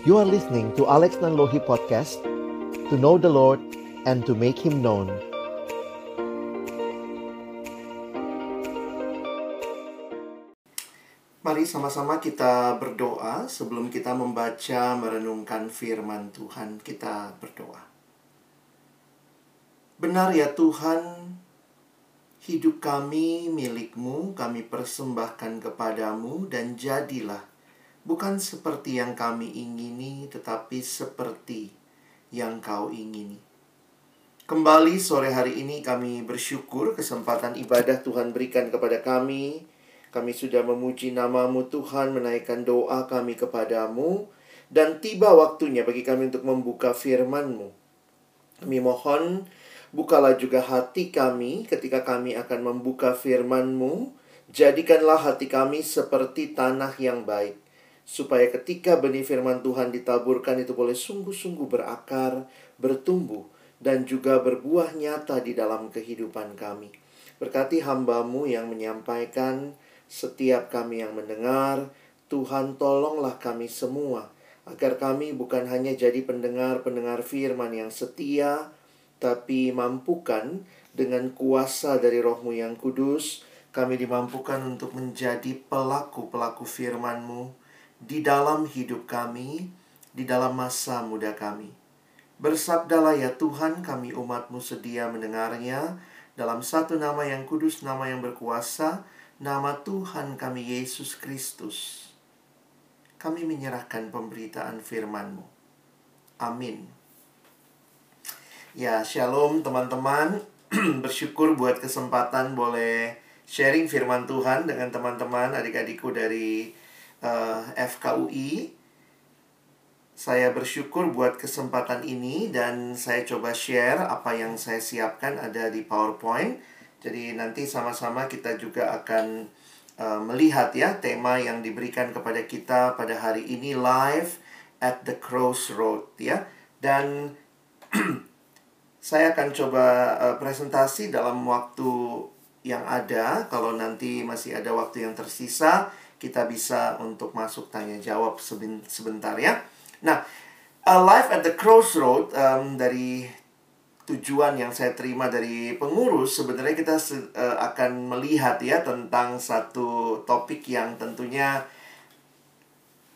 You are listening to Alex Nanlohi Podcast To know the Lord and to make Him known Mari sama-sama kita berdoa sebelum kita membaca merenungkan firman Tuhan kita berdoa. Benar ya Tuhan, hidup kami milikmu, kami persembahkan kepadamu dan jadilah bukan seperti yang kami ingini tetapi seperti yang kau ingini. Kembali sore hari ini kami bersyukur kesempatan ibadah Tuhan berikan kepada kami kami sudah memuji namamu Tuhan, menaikkan doa kami kepadamu, dan tiba waktunya bagi kami untuk membuka firmanmu. Kami mohon, bukalah juga hati kami ketika kami akan membuka firmanmu. Jadikanlah hati kami seperti tanah yang baik. Supaya ketika benih firman Tuhan ditaburkan itu boleh sungguh-sungguh berakar, bertumbuh, dan juga berbuah nyata di dalam kehidupan kami. Berkati hambamu yang menyampaikan, setiap kami yang mendengar, Tuhan tolonglah kami semua, agar kami bukan hanya jadi pendengar-pendengar firman yang setia, tapi mampukan dengan kuasa dari rohmu yang kudus, kami dimampukan untuk menjadi pelaku-pelaku firman-Mu di dalam hidup kami, di dalam masa muda kami. Bersabdalah ya Tuhan, kami umat-Mu sedia mendengarnya dalam satu nama yang kudus, nama yang berkuasa, nama Tuhan kami Yesus Kristus, kami menyerahkan pemberitaan firman-Mu. Amin. Ya, shalom teman-teman. Bersyukur buat kesempatan boleh sharing firman Tuhan dengan teman-teman adik-adikku dari uh, FKUI. Saya bersyukur buat kesempatan ini dan saya coba share apa yang saya siapkan ada di PowerPoint jadi nanti sama-sama kita juga akan uh, melihat ya tema yang diberikan kepada kita pada hari ini live at the crossroad ya. Dan saya akan coba uh, presentasi dalam waktu yang ada. Kalau nanti masih ada waktu yang tersisa, kita bisa untuk masuk tanya jawab sebentar ya. Nah, uh, live at the crossroad um, dari tujuan yang saya terima dari pengurus sebenarnya kita uh, akan melihat ya tentang satu topik yang tentunya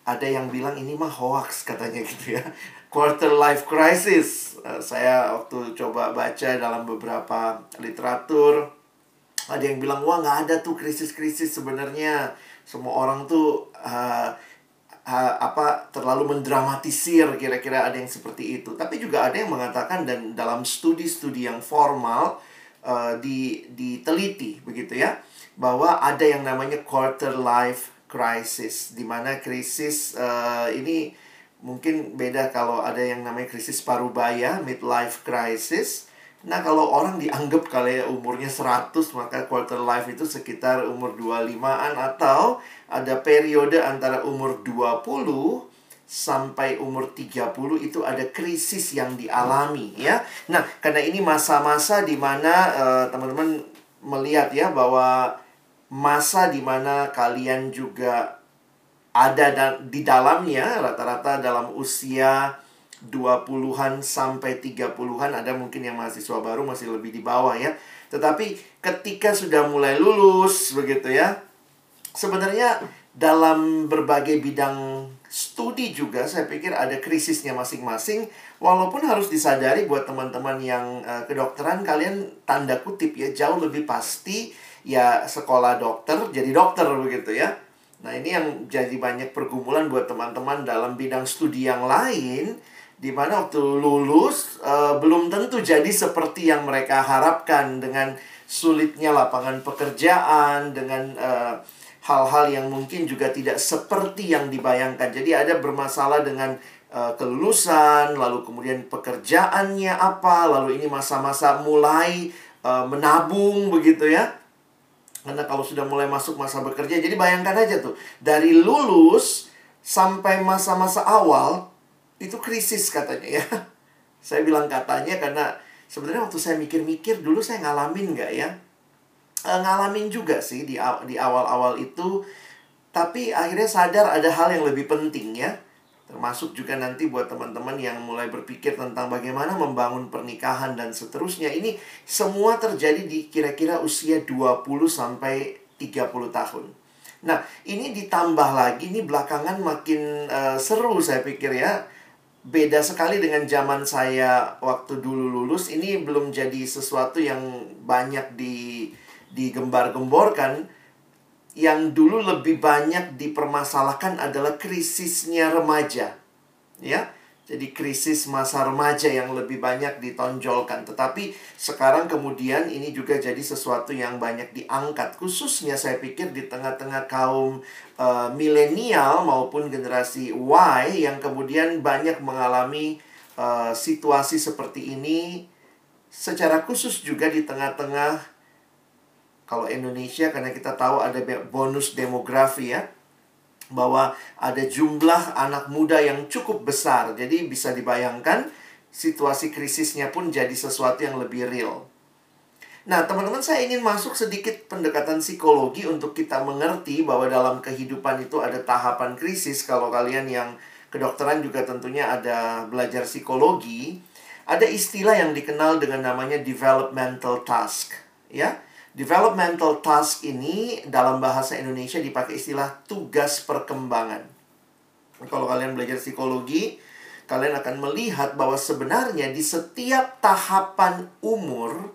ada yang bilang ini mah hoax katanya gitu ya. Quarter life crisis. Uh, saya waktu coba baca dalam beberapa literatur ada yang bilang wah nggak ada tuh krisis-krisis sebenarnya semua orang tuh uh, uh, apa terlalu mendramatisir kira-kira ada yang seperti itu. Tapi juga ada yang mengatakan dan dalam studi-studi yang formal uh, di diteliti begitu ya bahwa ada yang namanya quarter life crisis di mana krisis uh, ini mungkin beda kalau ada yang namanya krisis parubaya midlife crisis Nah kalau orang dianggap kali ya umurnya 100 maka quarter life itu sekitar umur 25an atau ada periode antara umur 20 sampai umur 30 itu ada krisis yang dialami ya. Nah, karena ini masa-masa di mana uh, teman-teman melihat ya bahwa masa di mana kalian juga ada da di dalamnya rata-rata dalam usia 20-an sampai 30-an ada mungkin yang mahasiswa baru masih lebih di bawah ya. Tetapi ketika sudah mulai lulus begitu ya. Sebenarnya dalam berbagai bidang studi juga saya pikir ada krisisnya masing-masing walaupun harus disadari buat teman-teman yang uh, kedokteran kalian tanda kutip ya jauh lebih pasti ya sekolah dokter jadi dokter begitu ya. Nah, ini yang jadi banyak pergumulan buat teman-teman dalam bidang studi yang lain di mana waktu lulus uh, belum tentu jadi seperti yang mereka harapkan dengan sulitnya lapangan pekerjaan dengan eh, hal-hal yang mungkin juga tidak seperti yang dibayangkan. Jadi ada bermasalah dengan uh, kelulusan, lalu kemudian pekerjaannya apa, lalu ini masa-masa mulai uh, menabung begitu ya. Karena kalau sudah mulai masuk masa bekerja, jadi bayangkan aja tuh dari lulus sampai masa-masa awal itu krisis katanya ya. Saya bilang katanya karena sebenarnya waktu saya mikir-mikir dulu saya ngalamin nggak ya? E, ngalamin juga sih di di awal-awal itu. Tapi akhirnya sadar ada hal yang lebih penting ya. Termasuk juga nanti buat teman-teman yang mulai berpikir tentang bagaimana membangun pernikahan dan seterusnya. Ini semua terjadi di kira-kira usia 20 sampai 30 tahun. Nah, ini ditambah lagi ini belakangan makin uh, seru saya pikir ya. Beda sekali dengan zaman saya waktu dulu lulus. Ini belum jadi sesuatu yang banyak di digembar-gemborkan yang dulu lebih banyak dipermasalahkan adalah krisisnya remaja. Ya. Jadi krisis masa remaja yang lebih banyak ditonjolkan. Tetapi sekarang kemudian ini juga jadi sesuatu yang banyak diangkat. Khususnya saya pikir di tengah-tengah kaum uh, milenial maupun generasi Y yang kemudian banyak mengalami uh, situasi seperti ini. Secara khusus juga di tengah-tengah kalau Indonesia karena kita tahu ada bonus demografi ya bahwa ada jumlah anak muda yang cukup besar. Jadi bisa dibayangkan situasi krisisnya pun jadi sesuatu yang lebih real. Nah, teman-teman saya ingin masuk sedikit pendekatan psikologi untuk kita mengerti bahwa dalam kehidupan itu ada tahapan krisis. Kalau kalian yang kedokteran juga tentunya ada belajar psikologi, ada istilah yang dikenal dengan namanya developmental task, ya. Developmental task ini dalam bahasa Indonesia dipakai istilah tugas perkembangan. Kalau kalian belajar psikologi, kalian akan melihat bahwa sebenarnya di setiap tahapan umur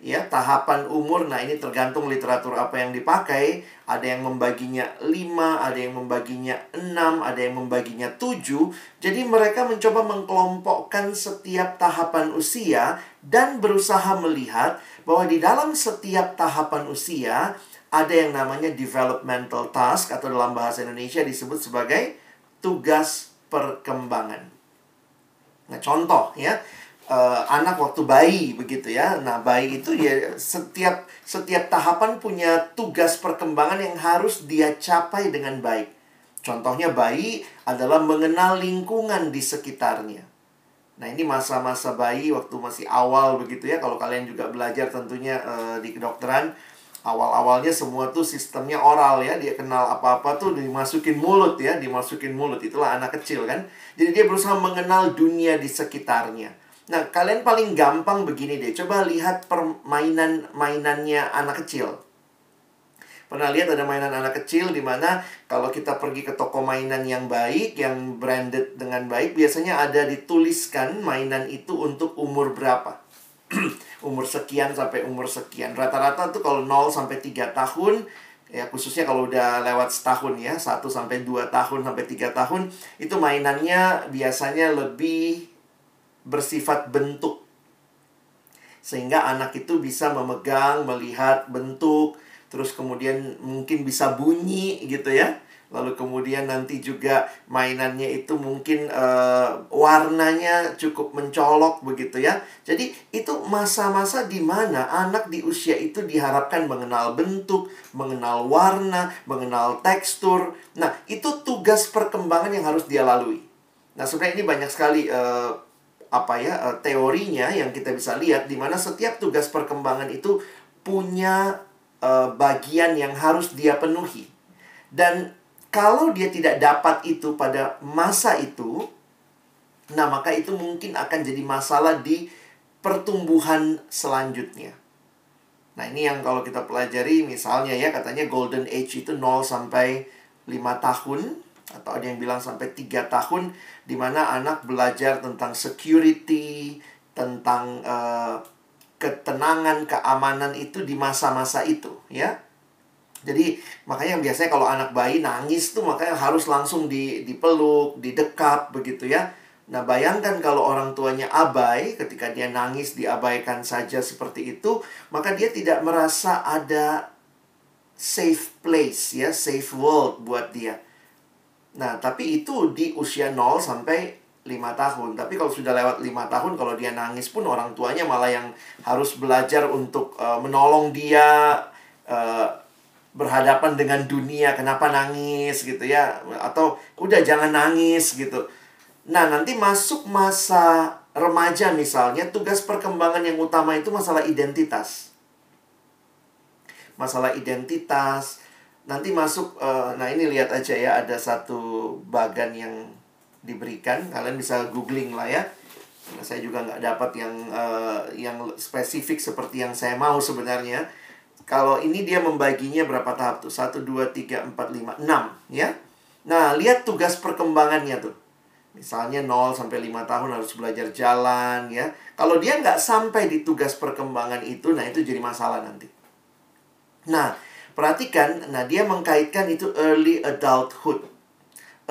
ya tahapan umur. Nah ini tergantung literatur apa yang dipakai. Ada yang membaginya 5 ada yang membaginya 6 ada yang membaginya 7 jadi mereka mencoba mengkelompokkan setiap tahapan usia dan berusaha melihat bahwa di dalam setiap tahapan usia ada yang namanya developmental task atau dalam bahasa Indonesia disebut sebagai tugas perkembangan. Nah, contoh ya, uh, anak waktu bayi begitu ya. Nah, bayi itu ya setiap setiap tahapan punya tugas perkembangan yang harus dia capai dengan baik. Contohnya bayi adalah mengenal lingkungan di sekitarnya. Nah, ini masa-masa bayi waktu masih awal begitu ya. Kalau kalian juga belajar tentunya uh, di kedokteran, awal-awalnya semua tuh sistemnya oral ya. Dia kenal apa-apa tuh dimasukin mulut ya, dimasukin mulut. Itulah anak kecil kan. Jadi dia berusaha mengenal dunia di sekitarnya. Nah, kalian paling gampang begini deh. Coba lihat permainan mainannya anak kecil Pernah lihat ada mainan anak kecil di mana kalau kita pergi ke toko mainan yang baik, yang branded dengan baik, biasanya ada dituliskan mainan itu untuk umur berapa. umur sekian sampai umur sekian. Rata-rata tuh kalau 0 sampai 3 tahun, ya khususnya kalau udah lewat setahun ya, 1 sampai 2 tahun sampai 3 tahun, itu mainannya biasanya lebih bersifat bentuk. Sehingga anak itu bisa memegang, melihat bentuk, terus kemudian mungkin bisa bunyi gitu ya. Lalu kemudian nanti juga mainannya itu mungkin uh, warnanya cukup mencolok begitu ya. Jadi itu masa-masa di mana anak di usia itu diharapkan mengenal bentuk mengenal warna mengenal tekstur. Nah itu tugas perkembangan yang harus dia lalui. Nah sebenarnya ini banyak sekali uh, apa ya uh, teorinya yang kita bisa lihat di mana setiap tugas perkembangan itu punya uh, bagian yang harus dia penuhi. Dan kalau dia tidak dapat itu pada masa itu, nah maka itu mungkin akan jadi masalah di pertumbuhan selanjutnya. Nah, ini yang kalau kita pelajari misalnya ya katanya golden age itu 0 sampai 5 tahun atau ada yang bilang sampai 3 tahun di mana anak belajar tentang security, tentang uh, ketenangan, keamanan itu di masa-masa itu, ya. Jadi makanya biasanya kalau anak bayi nangis tuh makanya harus langsung di dipeluk, didekap begitu ya. Nah, bayangkan kalau orang tuanya abai ketika dia nangis diabaikan saja seperti itu, maka dia tidak merasa ada safe place ya, safe world buat dia. Nah, tapi itu di usia 0 sampai lima tahun. Tapi kalau sudah lewat lima tahun kalau dia nangis pun orang tuanya malah yang harus belajar untuk uh, menolong dia uh, berhadapan dengan dunia. Kenapa nangis gitu ya? Atau udah jangan nangis gitu. Nah nanti masuk masa remaja misalnya tugas perkembangan yang utama itu masalah identitas. Masalah identitas nanti masuk uh, nah ini lihat aja ya ada satu bagan yang diberikan. Kalian bisa googling lah ya. Karena saya juga nggak dapat yang uh, yang spesifik seperti yang saya mau sebenarnya. Kalau ini dia membaginya berapa tahap tuh? 1, 2, 3, 4, 5, 6 ya. Nah, lihat tugas perkembangannya tuh. Misalnya 0 sampai 5 tahun harus belajar jalan ya. Kalau dia nggak sampai di tugas perkembangan itu, nah itu jadi masalah nanti. Nah, perhatikan, nah dia mengkaitkan itu early adulthood.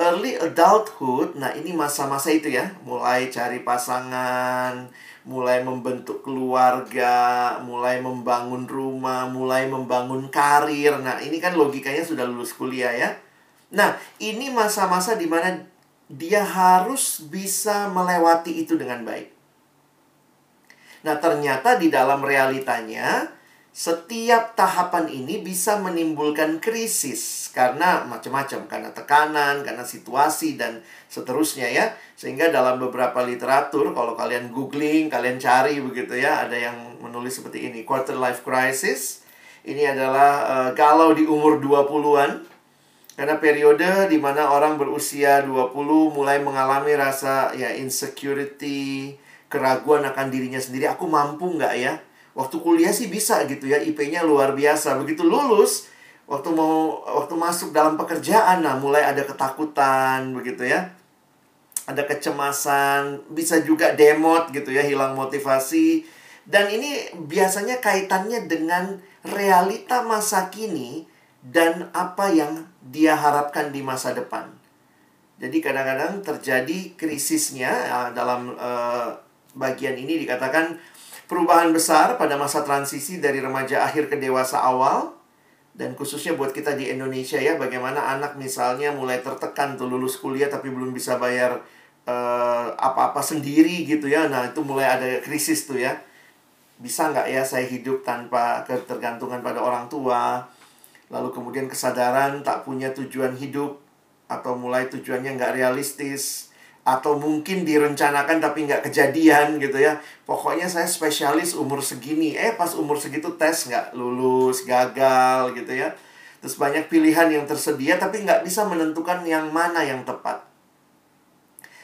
Early adulthood, nah ini masa-masa itu ya, mulai cari pasangan, mulai membentuk keluarga, mulai membangun rumah, mulai membangun karir. Nah, ini kan logikanya sudah lulus kuliah ya. Nah, ini masa-masa di mana dia harus bisa melewati itu dengan baik. Nah, ternyata di dalam realitanya, setiap tahapan ini bisa menimbulkan krisis karena macam-macam, karena tekanan, karena situasi, dan seterusnya ya. Sehingga dalam beberapa literatur, kalau kalian googling, kalian cari begitu ya, ada yang menulis seperti ini, quarter life crisis. Ini adalah uh, galau di umur 20-an, karena periode di mana orang berusia 20 mulai mengalami rasa ya insecurity, keraguan akan dirinya sendiri. Aku mampu nggak ya? Waktu kuliah sih bisa gitu ya, IP-nya luar biasa. Begitu lulus, waktu mau waktu masuk dalam pekerjaan, nah mulai ada ketakutan begitu ya. Ada kecemasan, bisa juga demot gitu ya, hilang motivasi. Dan ini biasanya kaitannya dengan realita masa kini dan apa yang dia harapkan di masa depan. Jadi kadang-kadang terjadi krisisnya ya, dalam uh, bagian ini dikatakan perubahan besar pada masa transisi dari remaja akhir ke dewasa awal dan khususnya buat kita di Indonesia ya bagaimana anak misalnya mulai tertekan tuh lulus kuliah tapi belum bisa bayar uh, apa-apa sendiri gitu ya. Nah, itu mulai ada krisis tuh ya. Bisa nggak ya saya hidup tanpa ketergantungan pada orang tua? lalu kemudian kesadaran tak punya tujuan hidup atau mulai tujuannya nggak realistis atau mungkin direncanakan tapi nggak kejadian gitu ya. Pokoknya saya spesialis umur segini. Eh pas umur segitu tes nggak lulus gagal gitu ya. Terus banyak pilihan yang tersedia tapi nggak bisa menentukan yang mana yang tepat.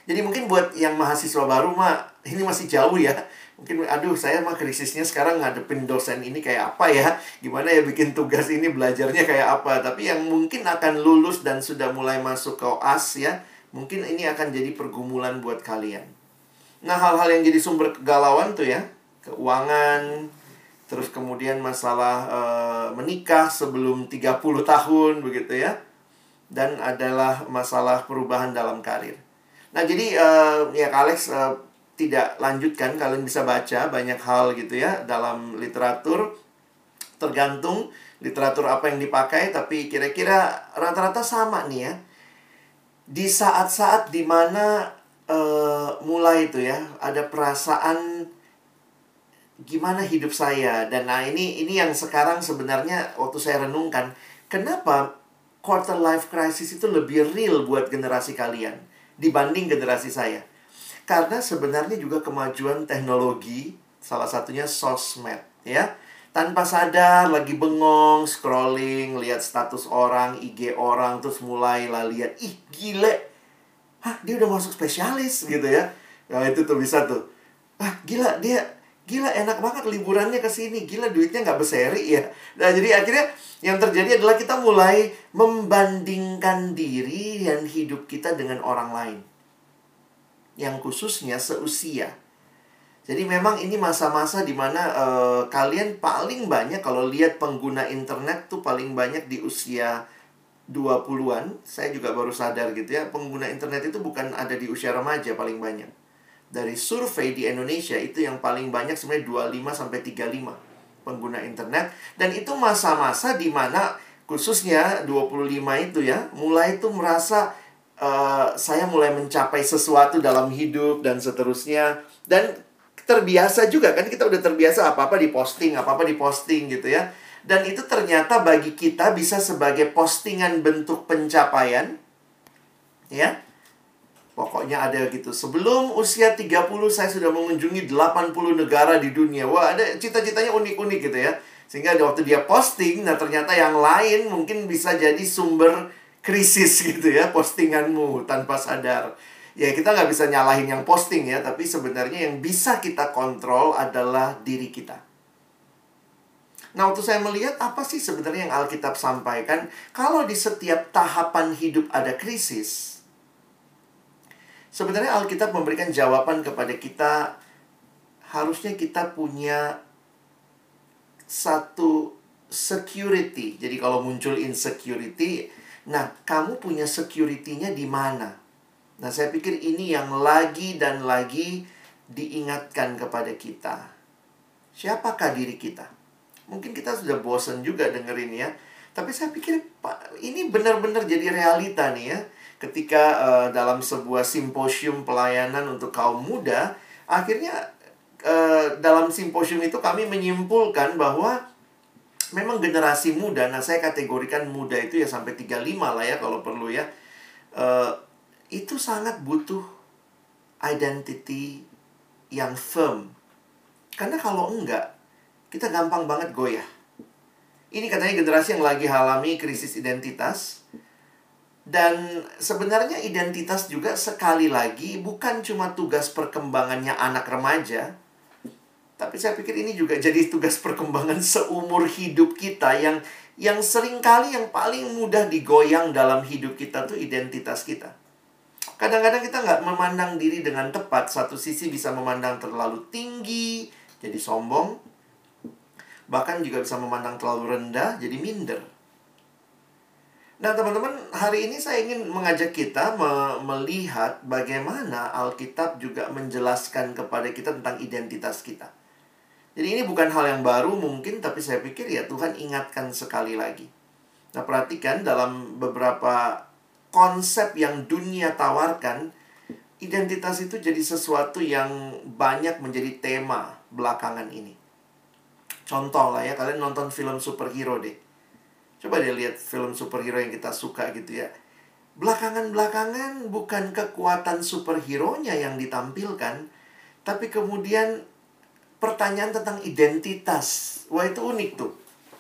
Jadi mungkin buat yang mahasiswa baru mah ini masih jauh ya. Mungkin aduh saya mah krisisnya sekarang ngadepin dosen ini kayak apa ya? Gimana ya bikin tugas ini belajarnya kayak apa? Tapi yang mungkin akan lulus dan sudah mulai masuk ke OAS ya mungkin ini akan jadi pergumulan buat kalian. Nah hal-hal yang jadi sumber kegalauan tuh ya keuangan terus kemudian masalah e, menikah sebelum 30 tahun begitu ya dan adalah masalah perubahan dalam karir. Nah jadi e, ya Alex e, tidak lanjutkan kalian bisa baca banyak hal gitu ya dalam literatur. Tergantung literatur apa yang dipakai tapi kira-kira rata-rata sama nih ya di saat-saat di mana uh, mulai itu ya ada perasaan gimana hidup saya dan nah ini ini yang sekarang sebenarnya waktu saya renungkan kenapa quarter life crisis itu lebih real buat generasi kalian dibanding generasi saya karena sebenarnya juga kemajuan teknologi, salah satunya sosmed, ya. Tanpa sadar lagi bengong, scrolling, lihat status orang, IG orang, terus mulai lah lihat, ih gile. Hah, dia udah masuk spesialis gitu ya. Nah, itu tuh bisa tuh. Ah, gila dia gila enak banget liburannya ke sini. Gila duitnya nggak berseri ya. Nah, jadi akhirnya yang terjadi adalah kita mulai membandingkan diri dan hidup kita dengan orang lain yang khususnya seusia. Jadi memang ini masa-masa di mana uh, kalian paling banyak kalau lihat pengguna internet tuh paling banyak di usia 20-an. Saya juga baru sadar gitu ya, pengguna internet itu bukan ada di usia remaja paling banyak. Dari survei di Indonesia itu yang paling banyak sebenarnya 25 sampai 35 pengguna internet dan itu masa-masa di mana khususnya 25 itu ya, mulai itu merasa uh, saya mulai mencapai sesuatu dalam hidup dan seterusnya dan terbiasa juga kan kita udah terbiasa apa-apa diposting, apa-apa diposting gitu ya. Dan itu ternyata bagi kita bisa sebagai postingan bentuk pencapaian. Ya. Pokoknya ada gitu. Sebelum usia 30 saya sudah mengunjungi 80 negara di dunia. Wah, ada cita-citanya unik-unik gitu ya. Sehingga waktu dia posting, nah ternyata yang lain mungkin bisa jadi sumber krisis gitu ya postinganmu tanpa sadar. Ya kita nggak bisa nyalahin yang posting ya, tapi sebenarnya yang bisa kita kontrol adalah diri kita. Nah, waktu saya melihat apa sih sebenarnya yang Alkitab sampaikan, kalau di setiap tahapan hidup ada krisis, sebenarnya Alkitab memberikan jawaban kepada kita, harusnya kita punya satu security. Jadi kalau muncul insecurity, nah kamu punya security-nya di mana? Nah, saya pikir ini yang lagi dan lagi diingatkan kepada kita. Siapakah diri kita? Mungkin kita sudah bosan juga dengerin ya. Tapi saya pikir ini benar-benar jadi realita nih ya. Ketika uh, dalam sebuah simposium pelayanan untuk kaum muda, akhirnya uh, dalam simposium itu kami menyimpulkan bahwa memang generasi muda, nah saya kategorikan muda itu ya sampai 35 lah ya kalau perlu ya. Uh, itu sangat butuh identity yang firm. Karena kalau enggak, kita gampang banget goyah. Ini katanya generasi yang lagi alami krisis identitas. Dan sebenarnya identitas juga sekali lagi bukan cuma tugas perkembangannya anak remaja, tapi saya pikir ini juga jadi tugas perkembangan seumur hidup kita yang yang sering kali yang paling mudah digoyang dalam hidup kita tuh identitas kita. Kadang-kadang kita nggak memandang diri dengan tepat. Satu sisi bisa memandang terlalu tinggi, jadi sombong. Bahkan juga bisa memandang terlalu rendah, jadi minder. Nah, teman-teman, hari ini saya ingin mengajak kita me melihat bagaimana Alkitab juga menjelaskan kepada kita tentang identitas kita. Jadi ini bukan hal yang baru mungkin, tapi saya pikir ya Tuhan ingatkan sekali lagi. Nah perhatikan dalam beberapa konsep yang dunia tawarkan, identitas itu jadi sesuatu yang banyak menjadi tema belakangan ini. Contoh lah ya, kalian nonton film superhero deh. Coba deh lihat film superhero yang kita suka gitu ya. Belakangan-belakangan bukan kekuatan superhero-nya yang ditampilkan, tapi kemudian pertanyaan tentang identitas. Wah, itu unik tuh.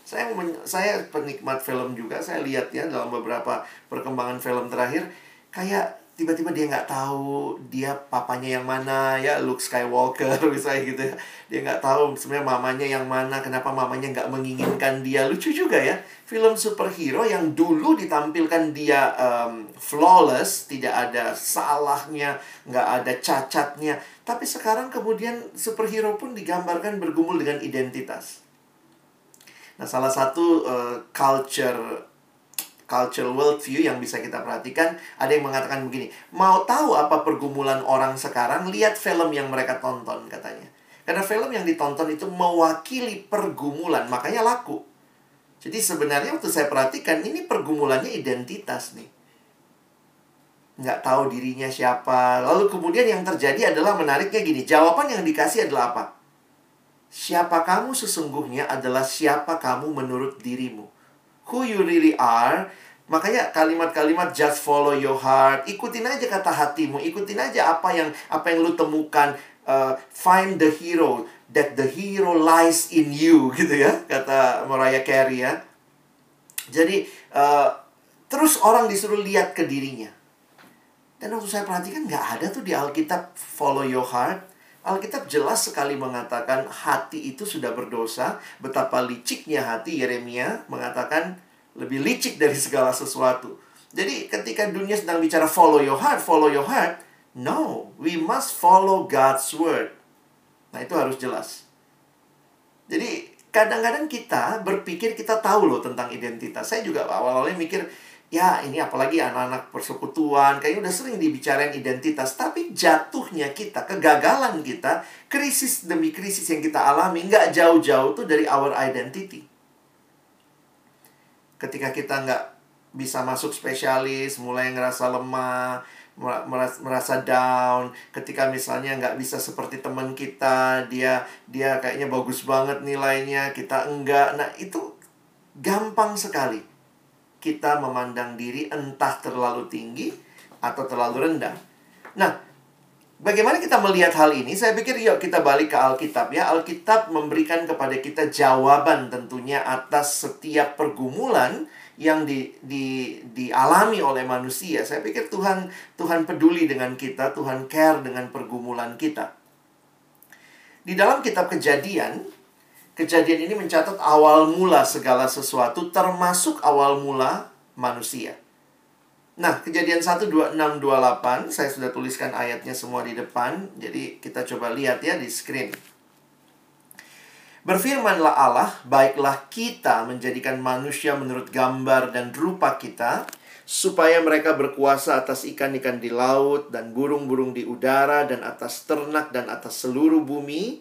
Saya saya penikmat film juga. Saya lihat ya dalam beberapa perkembangan film terakhir kayak tiba-tiba dia nggak tahu dia papanya yang mana ya Luke Skywalker misalnya gitu ya. Dia nggak tahu sebenarnya mamanya yang mana kenapa mamanya nggak menginginkan dia. Lucu juga ya film superhero yang dulu ditampilkan dia um, flawless tidak ada salahnya nggak ada cacatnya. Tapi sekarang kemudian superhero pun digambarkan bergumul dengan identitas nah salah satu uh, culture cultural worldview yang bisa kita perhatikan ada yang mengatakan begini mau tahu apa pergumulan orang sekarang lihat film yang mereka tonton katanya. Karena film yang ditonton itu mewakili pergumulan makanya laku. Jadi sebenarnya waktu saya perhatikan ini pergumulannya identitas nih. Nggak tahu dirinya siapa. Lalu kemudian yang terjadi adalah menariknya gini jawaban yang dikasih adalah apa siapa kamu sesungguhnya adalah siapa kamu menurut dirimu who you really are. Makanya kalimat-kalimat just follow your heart, ikutin aja kata hatimu, ikutin aja apa yang apa yang lu temukan, uh, find the hero, that the hero lies in you gitu ya, kata Mariah Carey ya. Jadi uh, terus orang disuruh lihat ke dirinya. Dan waktu saya perhatikan nggak ada tuh di Alkitab follow your heart. Alkitab jelas sekali mengatakan hati itu sudah berdosa. Betapa liciknya hati Yeremia mengatakan lebih licik dari segala sesuatu. Jadi ketika dunia sedang bicara follow your heart, follow your heart, no, we must follow God's word. Nah, itu harus jelas. Jadi kadang-kadang kita berpikir kita tahu loh tentang identitas. Saya juga awal-awalnya mikir, ya ini apalagi anak-anak persekutuan kayaknya udah sering dibicarain identitas tapi jatuhnya kita kegagalan kita krisis demi krisis yang kita alami nggak jauh-jauh tuh dari our identity. Ketika kita nggak bisa masuk spesialis mulai ngerasa lemah merasa down ketika misalnya nggak bisa seperti teman kita dia dia kayaknya bagus banget nilainya kita enggak nah itu gampang sekali kita memandang diri entah terlalu tinggi atau terlalu rendah. Nah, bagaimana kita melihat hal ini? Saya pikir yuk kita balik ke Alkitab ya. Alkitab memberikan kepada kita jawaban tentunya atas setiap pergumulan yang di, di, dialami oleh manusia. Saya pikir Tuhan Tuhan peduli dengan kita, Tuhan care dengan pergumulan kita. Di dalam kitab Kejadian, Kejadian ini mencatat awal mula segala sesuatu termasuk awal mula manusia. Nah, kejadian 1, 2, 6, 28, saya sudah tuliskan ayatnya semua di depan. Jadi kita coba lihat ya di screen. Berfirmanlah Allah, baiklah kita menjadikan manusia menurut gambar dan rupa kita, supaya mereka berkuasa atas ikan-ikan di laut dan burung-burung di udara dan atas ternak dan atas seluruh bumi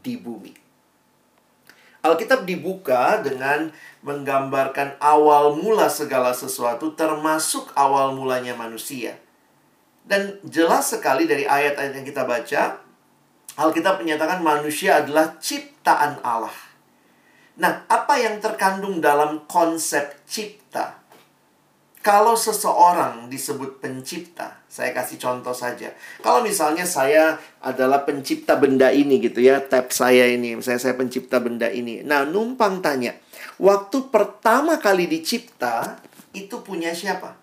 di bumi. Alkitab dibuka dengan menggambarkan awal mula segala sesuatu termasuk awal mulanya manusia. Dan jelas sekali dari ayat-ayat yang kita baca, Alkitab menyatakan manusia adalah ciptaan Allah. Nah, apa yang terkandung dalam konsep cipta? Kalau seseorang disebut pencipta, saya kasih contoh saja. Kalau misalnya saya adalah pencipta benda ini gitu ya, tab saya ini, misalnya saya pencipta benda ini. Nah, numpang tanya, waktu pertama kali dicipta, itu punya siapa?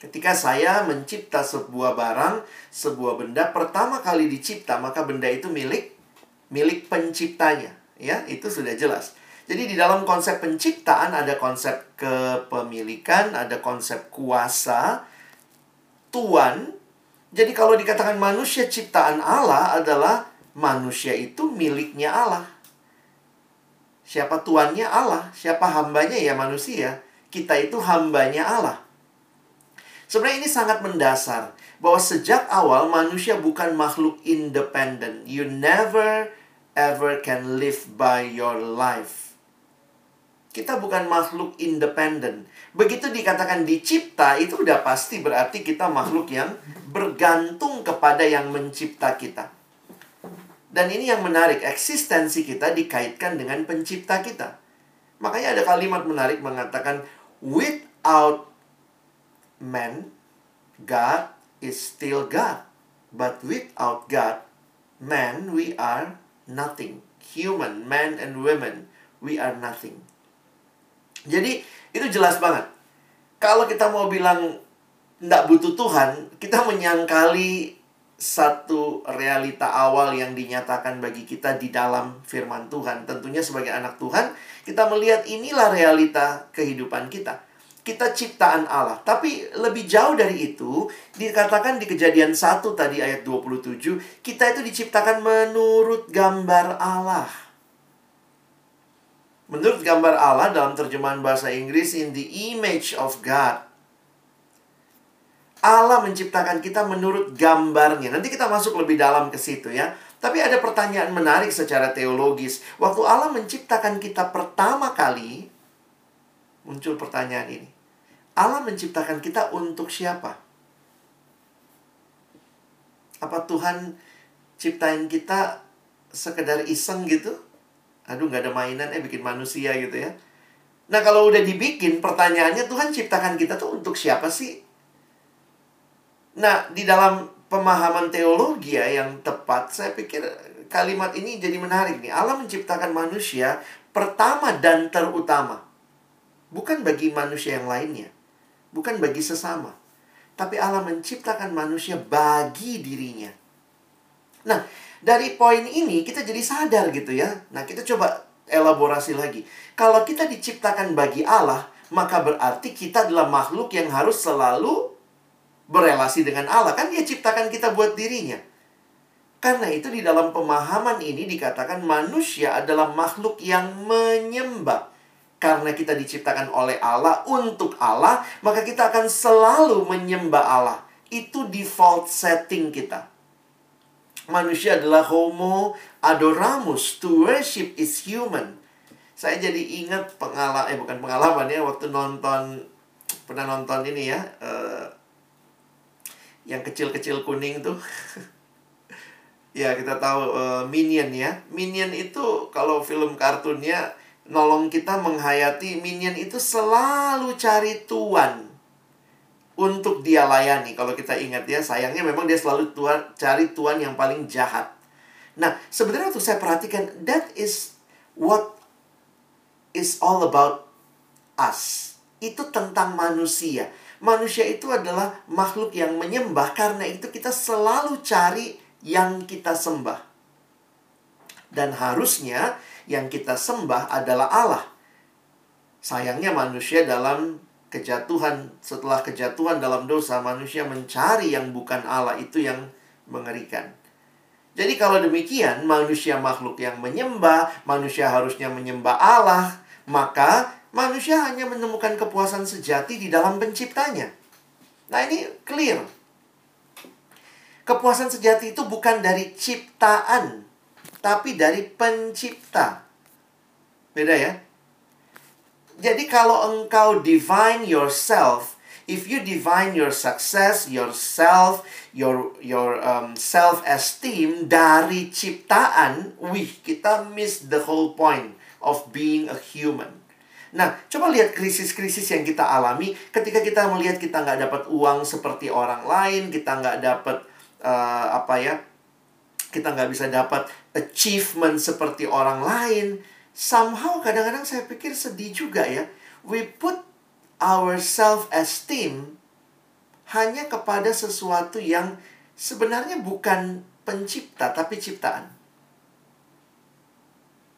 Ketika saya mencipta sebuah barang, sebuah benda pertama kali dicipta, maka benda itu milik milik penciptanya, ya. Itu sudah jelas. Jadi di dalam konsep penciptaan ada konsep kepemilikan, ada konsep kuasa, tuan. Jadi kalau dikatakan manusia ciptaan Allah adalah manusia itu miliknya Allah. Siapa tuannya Allah, siapa hambanya ya manusia. Kita itu hambanya Allah. Sebenarnya ini sangat mendasar bahwa sejak awal manusia bukan makhluk independen. You never ever can live by your life. Kita bukan makhluk independen. Begitu dikatakan dicipta, itu udah pasti berarti kita makhluk yang bergantung kepada yang mencipta kita. Dan ini yang menarik, eksistensi kita dikaitkan dengan pencipta kita. Makanya ada kalimat menarik mengatakan, without man, God is still God. But without God, man, we are nothing. Human, man and women, we are nothing. Jadi, itu jelas banget. Kalau kita mau bilang tidak butuh Tuhan, kita menyangkali satu realita awal yang dinyatakan bagi kita di dalam firman Tuhan. Tentunya sebagai anak Tuhan, kita melihat inilah realita kehidupan kita kita ciptaan Allah. Tapi lebih jauh dari itu, dikatakan di kejadian 1 tadi ayat 27, kita itu diciptakan menurut gambar Allah. Menurut gambar Allah dalam terjemahan bahasa Inggris, in the image of God. Allah menciptakan kita menurut gambarnya. Nanti kita masuk lebih dalam ke situ ya. Tapi ada pertanyaan menarik secara teologis. Waktu Allah menciptakan kita pertama kali, muncul pertanyaan ini. Allah menciptakan kita untuk siapa? Apa Tuhan ciptain kita sekedar iseng gitu? Aduh, nggak ada mainan, eh bikin manusia gitu ya. Nah, kalau udah dibikin, pertanyaannya Tuhan ciptakan kita tuh untuk siapa sih? Nah, di dalam pemahaman teologi ya yang tepat, saya pikir kalimat ini jadi menarik nih. Allah menciptakan manusia pertama dan terutama. Bukan bagi manusia yang lainnya bukan bagi sesama. Tapi Allah menciptakan manusia bagi dirinya. Nah, dari poin ini kita jadi sadar gitu ya. Nah, kita coba elaborasi lagi. Kalau kita diciptakan bagi Allah, maka berarti kita adalah makhluk yang harus selalu berelasi dengan Allah. Kan dia ciptakan kita buat dirinya. Karena itu di dalam pemahaman ini dikatakan manusia adalah makhluk yang menyembah karena kita diciptakan oleh Allah untuk Allah, maka kita akan selalu menyembah Allah. Itu default setting kita. Manusia adalah homo adoramus. To worship is human. Saya jadi ingat pengalaman, eh bukan pengalaman ya, waktu nonton, pernah nonton ini ya, uh, yang kecil-kecil kuning tuh. ya kita tahu uh, Minion ya. Minion itu kalau film kartunnya nolong kita menghayati Minion itu selalu cari tuan untuk dia layani. Kalau kita ingat ya, sayangnya memang dia selalu tuan cari tuan yang paling jahat. Nah, sebenarnya waktu saya perhatikan that is what is all about us. Itu tentang manusia. Manusia itu adalah makhluk yang menyembah karena itu kita selalu cari yang kita sembah. Dan harusnya yang kita sembah adalah Allah. Sayangnya manusia dalam kejatuhan setelah kejatuhan dalam dosa manusia mencari yang bukan Allah itu yang mengerikan. Jadi kalau demikian manusia makhluk yang menyembah, manusia harusnya menyembah Allah, maka manusia hanya menemukan kepuasan sejati di dalam penciptanya. Nah, ini clear. Kepuasan sejati itu bukan dari ciptaan, tapi dari pencipta. Beda ya? Jadi kalau engkau define yourself, if you define your success, yourself, your your um, self esteem dari ciptaan, wih kita miss the whole point of being a human. Nah, coba lihat krisis-krisis yang kita alami ketika kita melihat kita nggak dapat uang seperti orang lain, kita nggak dapat uh, apa ya kita nggak bisa dapat achievement seperti orang lain somehow kadang-kadang saya pikir sedih juga ya. We put our self esteem hanya kepada sesuatu yang sebenarnya bukan pencipta tapi ciptaan.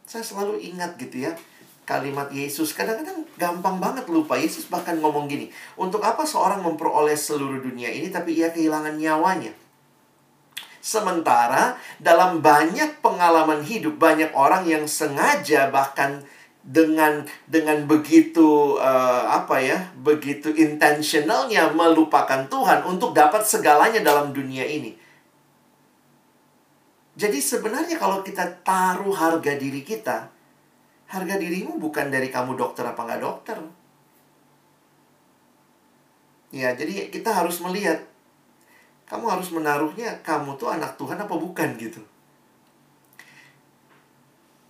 Saya selalu ingat gitu ya kalimat Yesus. Kadang-kadang gampang banget lupa. Yesus bahkan ngomong gini untuk apa seorang memperoleh seluruh dunia ini tapi ia kehilangan nyawanya Sementara dalam banyak pengalaman hidup banyak orang yang sengaja bahkan dengan dengan begitu uh, apa ya begitu intentionalnya melupakan Tuhan untuk dapat segalanya dalam dunia ini. Jadi sebenarnya kalau kita taruh harga diri kita, harga dirimu bukan dari kamu dokter apa nggak dokter. Ya, jadi kita harus melihat kamu harus menaruhnya kamu tuh anak Tuhan apa bukan gitu.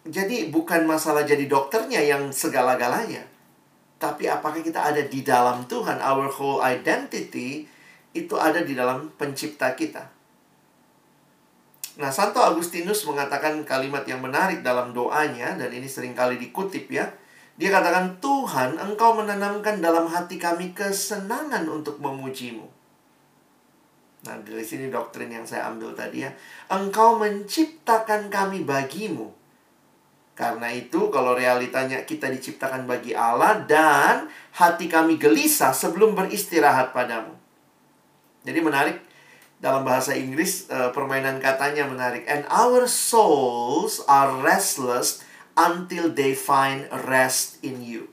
Jadi bukan masalah jadi dokternya yang segala-galanya. Tapi apakah kita ada di dalam Tuhan, our whole identity itu ada di dalam pencipta kita. Nah, Santo Agustinus mengatakan kalimat yang menarik dalam doanya, dan ini sering kali dikutip ya. Dia katakan, Tuhan, engkau menanamkan dalam hati kami kesenangan untuk memujimu. Nah, dari sini doktrin yang saya ambil tadi ya. Engkau menciptakan kami bagimu. Karena itu, kalau realitanya kita diciptakan bagi Allah dan hati kami gelisah sebelum beristirahat padamu. Jadi menarik dalam bahasa Inggris eh, permainan katanya menarik. And our souls are restless until they find rest in you.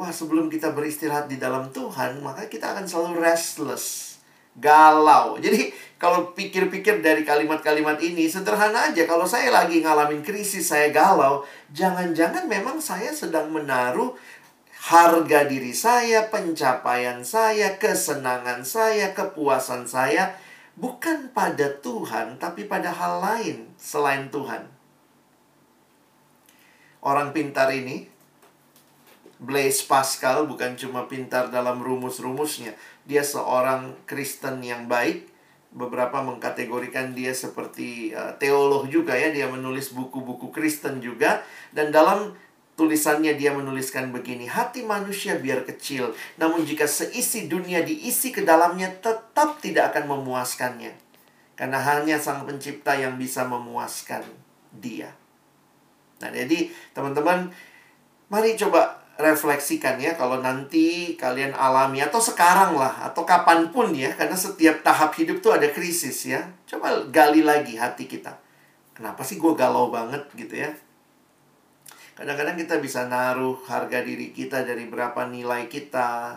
Wah, sebelum kita beristirahat di dalam Tuhan, maka kita akan selalu restless, galau. Jadi, kalau pikir-pikir dari kalimat-kalimat ini, sederhana aja. Kalau saya lagi ngalamin krisis, saya galau, jangan-jangan memang saya sedang menaruh harga diri saya, pencapaian saya, kesenangan saya, kepuasan saya, bukan pada Tuhan, tapi pada hal lain selain Tuhan. Orang pintar ini Blaise Pascal bukan cuma pintar dalam rumus-rumusnya. Dia seorang Kristen yang baik. Beberapa mengkategorikan dia seperti uh, teolog juga ya. Dia menulis buku-buku Kristen juga. Dan dalam tulisannya dia menuliskan begini. Hati manusia biar kecil. Namun jika seisi dunia diisi ke dalamnya tetap tidak akan memuaskannya. Karena hanya sang pencipta yang bisa memuaskan dia. Nah jadi teman-teman mari coba refleksikan ya kalau nanti kalian alami atau sekarang lah atau kapan pun ya karena setiap tahap hidup tuh ada krisis ya. Coba gali lagi hati kita. Kenapa sih gue galau banget gitu ya? Kadang-kadang kita bisa naruh harga diri kita dari berapa nilai kita.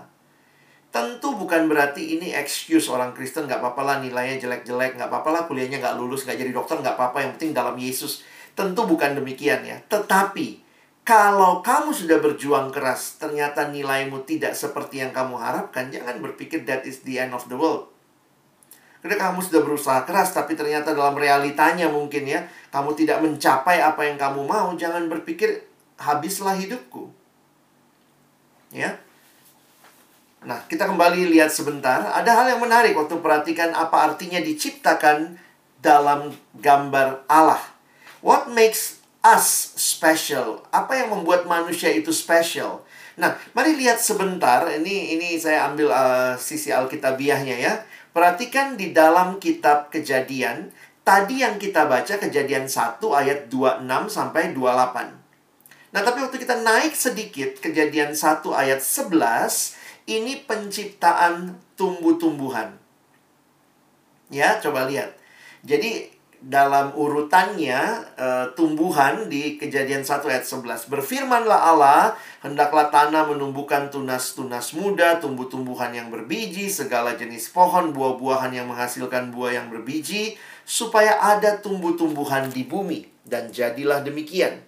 Tentu bukan berarti ini excuse orang Kristen nggak apa-apa lah nilainya jelek-jelek nggak apa-apa lah kuliahnya nggak lulus nggak jadi dokter nggak apa-apa yang penting dalam Yesus. Tentu bukan demikian ya. Tetapi kalau kamu sudah berjuang keras, ternyata nilaimu tidak seperti yang kamu harapkan, jangan berpikir that is the end of the world. Karena kamu sudah berusaha keras, tapi ternyata dalam realitanya mungkin ya, kamu tidak mencapai apa yang kamu mau, jangan berpikir habislah hidupku. Ya. Nah, kita kembali lihat sebentar. Ada hal yang menarik waktu perhatikan apa artinya diciptakan dalam gambar Allah. What makes us special? Apa yang membuat manusia itu special? Nah, mari lihat sebentar. Ini ini saya ambil uh, sisi alkitabiahnya ya. Perhatikan di dalam kitab Kejadian, tadi yang kita baca Kejadian 1 ayat 26 sampai 28. Nah, tapi waktu kita naik sedikit Kejadian 1 ayat 11, ini penciptaan tumbuh-tumbuhan. Ya, coba lihat. Jadi dalam urutannya uh, tumbuhan di kejadian 1 ayat 11. Berfirmanlah Allah, hendaklah tanah menumbuhkan tunas-tunas muda, tumbuh-tumbuhan yang berbiji, segala jenis pohon, buah-buahan yang menghasilkan buah yang berbiji, supaya ada tumbuh-tumbuhan di bumi. Dan jadilah demikian.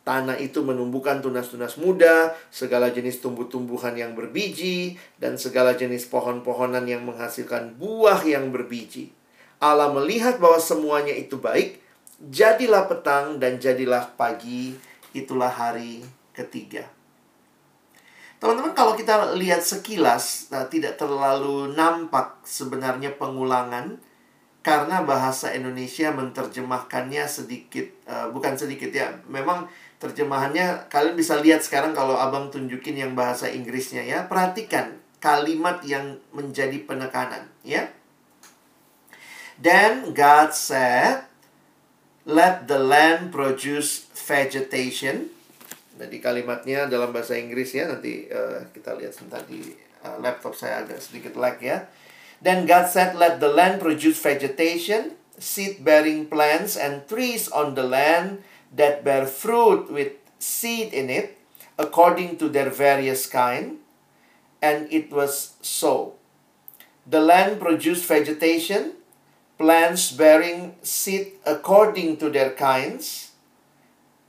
Tanah itu menumbuhkan tunas-tunas muda, segala jenis tumbuh-tumbuhan yang berbiji, dan segala jenis pohon-pohonan yang menghasilkan buah yang berbiji Allah melihat bahwa semuanya itu baik, jadilah petang dan jadilah pagi, itulah hari ketiga. Teman-teman, kalau kita lihat sekilas, nah, tidak terlalu nampak sebenarnya pengulangan karena bahasa Indonesia menerjemahkannya sedikit, uh, bukan sedikit ya, memang terjemahannya kalian bisa lihat sekarang kalau abang tunjukin yang bahasa Inggrisnya ya, perhatikan kalimat yang menjadi penekanan ya. Then God said, Let the land produce vegetation. Jadi kalimatnya dalam bahasa Inggris ya, nanti uh, kita lihat sebentar di uh, laptop saya agak sedikit lag ya. Then God said, Let the land produce vegetation, seed-bearing plants and trees on the land that bear fruit with seed in it, according to their various kind. And it was so. The land produced vegetation, plants bearing seed according to their kinds,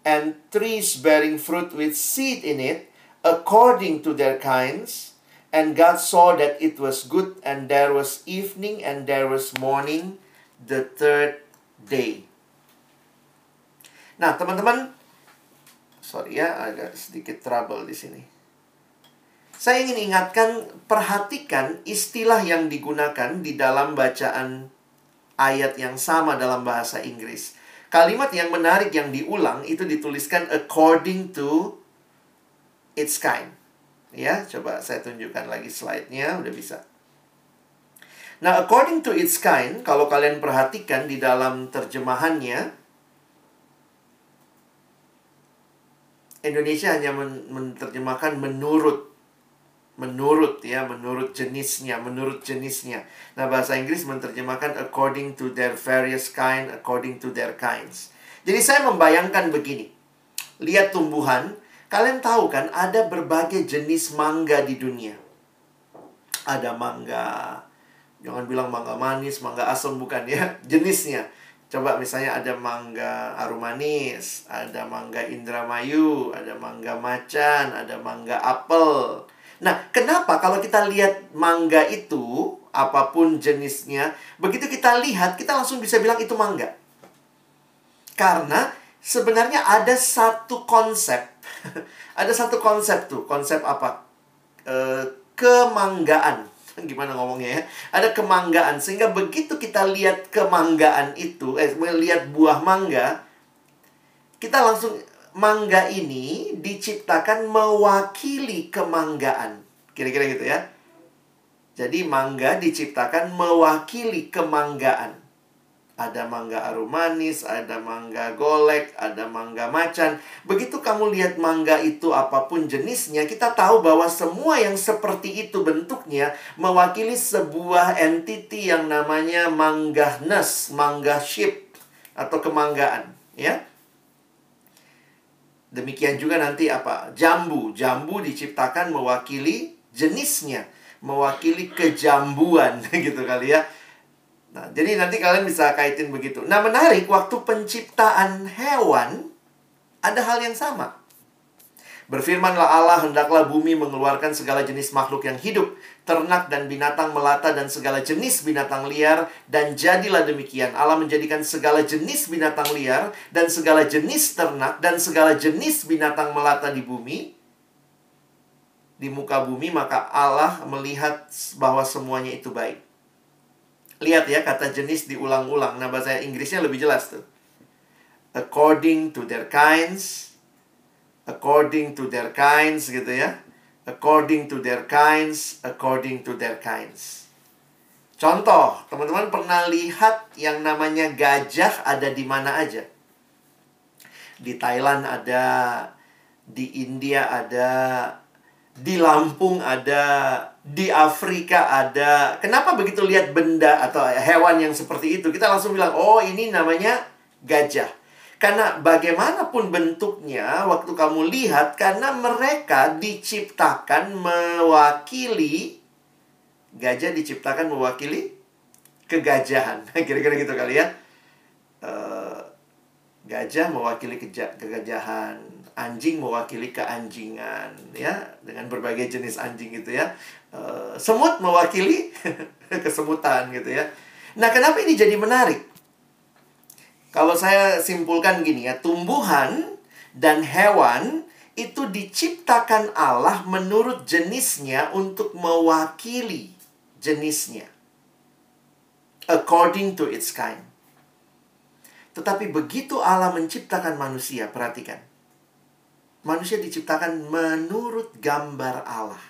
and trees bearing fruit with seed in it according to their kinds. And God saw that it was good, and there was evening, and there was morning, the third day. Nah, teman-teman, sorry ya, agak sedikit trouble di sini. Saya ingin ingatkan, perhatikan istilah yang digunakan di dalam bacaan ayat yang sama dalam bahasa Inggris. Kalimat yang menarik yang diulang itu dituliskan according to its kind. Ya, coba saya tunjukkan lagi slide-nya, udah bisa. Nah, according to its kind, kalau kalian perhatikan di dalam terjemahannya, Indonesia hanya menerjemahkan menurut menurut ya, menurut jenisnya, menurut jenisnya. Nah, bahasa Inggris menerjemahkan according to their various kind, according to their kinds. Jadi saya membayangkan begini. Lihat tumbuhan, kalian tahu kan ada berbagai jenis mangga di dunia. Ada mangga, jangan bilang mangga manis, mangga asam bukan ya, jenisnya. Coba misalnya ada mangga arum manis, ada mangga indramayu, ada mangga macan, ada mangga apel, Nah, kenapa kalau kita lihat mangga itu, apa pun jenisnya, begitu kita lihat, kita langsung bisa bilang itu mangga. Karena sebenarnya ada satu konsep. ada satu konsep tuh. Konsep apa? E, kemanggaan. Gimana ngomongnya ya? Ada kemanggaan. Sehingga begitu kita lihat kemanggaan itu, eh, melihat buah mangga, kita langsung mangga ini diciptakan mewakili kemanggaan. Kira-kira gitu ya. Jadi mangga diciptakan mewakili kemanggaan. Ada mangga arum manis, ada mangga golek, ada mangga macan. Begitu kamu lihat mangga itu apa pun jenisnya, kita tahu bahwa semua yang seperti itu bentuknya mewakili sebuah entity yang namanya manggahness, mangga ship atau kemanggaan, ya. Demikian juga nanti apa? Jambu. Jambu diciptakan mewakili jenisnya, mewakili kejambuan gitu kali ya. Nah, jadi nanti kalian bisa kaitin begitu. Nah, menarik waktu penciptaan hewan ada hal yang sama. Berfirmanlah Allah, hendaklah bumi mengeluarkan segala jenis makhluk yang hidup, ternak dan binatang melata dan segala jenis binatang liar, dan jadilah demikian. Allah menjadikan segala jenis binatang liar dan segala jenis ternak dan segala jenis binatang melata di bumi. Di muka bumi, maka Allah melihat bahwa semuanya itu baik. Lihat ya, kata jenis diulang-ulang. Nah, bahasa Inggrisnya lebih jelas tuh. According to their kinds, according to their kinds gitu ya. According to their kinds, according to their kinds. Contoh, teman-teman pernah lihat yang namanya gajah ada di mana aja? Di Thailand ada, di India ada, di Lampung ada, di Afrika ada. Kenapa begitu lihat benda atau hewan yang seperti itu, kita langsung bilang, "Oh, ini namanya gajah." Karena bagaimanapun bentuknya, waktu kamu lihat, karena mereka diciptakan mewakili, gajah diciptakan mewakili kegajahan. Kira-kira gitu kali ya. Uh, gajah mewakili kegajahan, anjing mewakili keanjingan, ya, dengan berbagai jenis anjing gitu ya. Uh, semut mewakili kesemutan gitu ya. Nah, kenapa ini jadi menarik? Kalau saya simpulkan gini ya, tumbuhan dan hewan itu diciptakan Allah menurut jenisnya untuk mewakili jenisnya. According to its kind. Tetapi begitu Allah menciptakan manusia, perhatikan. Manusia diciptakan menurut gambar Allah.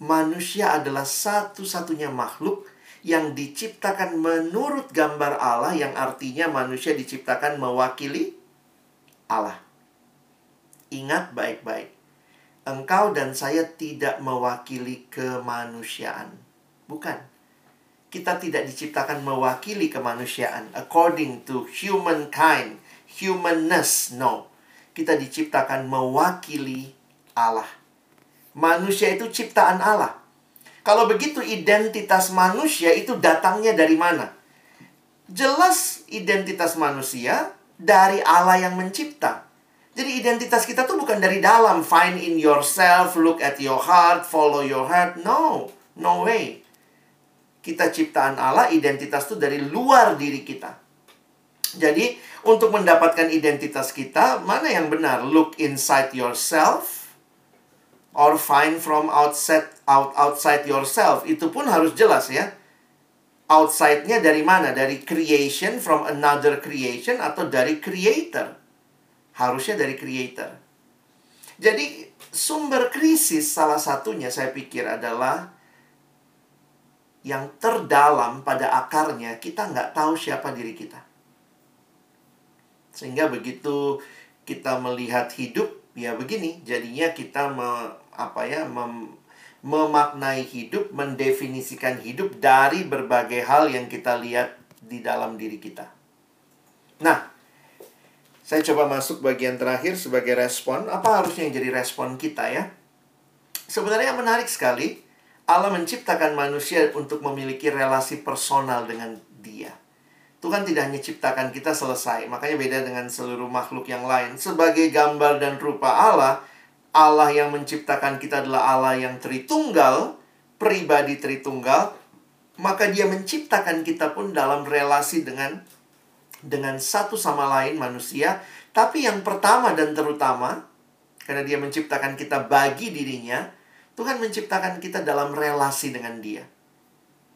Manusia adalah satu-satunya makhluk yang diciptakan menurut gambar Allah yang artinya manusia diciptakan mewakili Allah. Ingat baik-baik. Engkau dan saya tidak mewakili kemanusiaan. Bukan. Kita tidak diciptakan mewakili kemanusiaan according to humankind, humanness. No. Kita diciptakan mewakili Allah. Manusia itu ciptaan Allah. Kalau begitu identitas manusia itu datangnya dari mana? Jelas identitas manusia dari Allah yang mencipta. Jadi identitas kita tuh bukan dari dalam. Find in yourself, look at your heart, follow your heart. No, no way. Kita ciptaan Allah, identitas itu dari luar diri kita. Jadi, untuk mendapatkan identitas kita, mana yang benar? Look inside yourself or find from outside out outside yourself itu pun harus jelas ya. Outside-nya dari mana? Dari creation from another creation atau dari creator? Harusnya dari creator. Jadi sumber krisis salah satunya saya pikir adalah yang terdalam pada akarnya kita nggak tahu siapa diri kita. Sehingga begitu kita melihat hidup ya begini jadinya kita me, apa ya mem, memaknai hidup, mendefinisikan hidup dari berbagai hal yang kita lihat di dalam diri kita. Nah, saya coba masuk bagian terakhir sebagai respon. Apa harusnya yang jadi respon kita ya? Sebenarnya menarik sekali. Allah menciptakan manusia untuk memiliki relasi personal dengan dia. Tuhan tidak hanya ciptakan kita selesai, makanya beda dengan seluruh makhluk yang lain. Sebagai gambar dan rupa Allah, Allah yang menciptakan kita adalah Allah yang Tritunggal, pribadi Tritunggal, maka dia menciptakan kita pun dalam relasi dengan dengan satu sama lain manusia, tapi yang pertama dan terutama karena dia menciptakan kita bagi dirinya, Tuhan menciptakan kita dalam relasi dengan dia.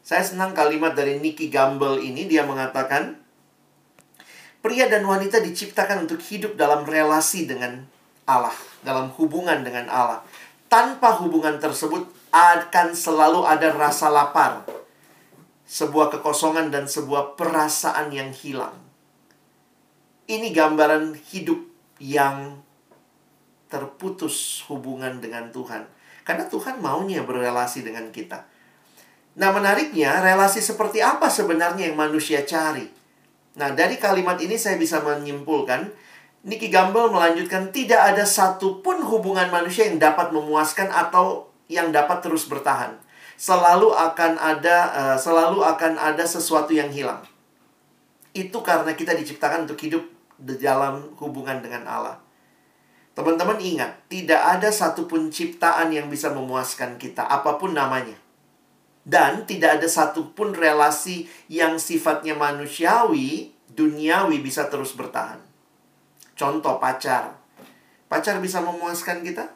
Saya senang kalimat dari Nicky Gamble ini dia mengatakan pria dan wanita diciptakan untuk hidup dalam relasi dengan Allah, dalam hubungan dengan Allah. Tanpa hubungan tersebut akan selalu ada rasa lapar, sebuah kekosongan dan sebuah perasaan yang hilang. Ini gambaran hidup yang terputus hubungan dengan Tuhan. Karena Tuhan maunya berrelasi dengan kita. Nah, menariknya, relasi seperti apa sebenarnya yang manusia cari? Nah, dari kalimat ini saya bisa menyimpulkan Nicky Gamble melanjutkan tidak ada satupun hubungan manusia yang dapat memuaskan atau yang dapat terus bertahan. selalu akan ada uh, selalu akan ada sesuatu yang hilang. Itu karena kita diciptakan untuk hidup di dalam hubungan dengan Allah. Teman-teman ingat, tidak ada satupun ciptaan yang bisa memuaskan kita, apa pun namanya. Dan tidak ada satupun relasi yang sifatnya manusiawi, duniawi bisa terus bertahan. Contoh pacar. Pacar bisa memuaskan kita?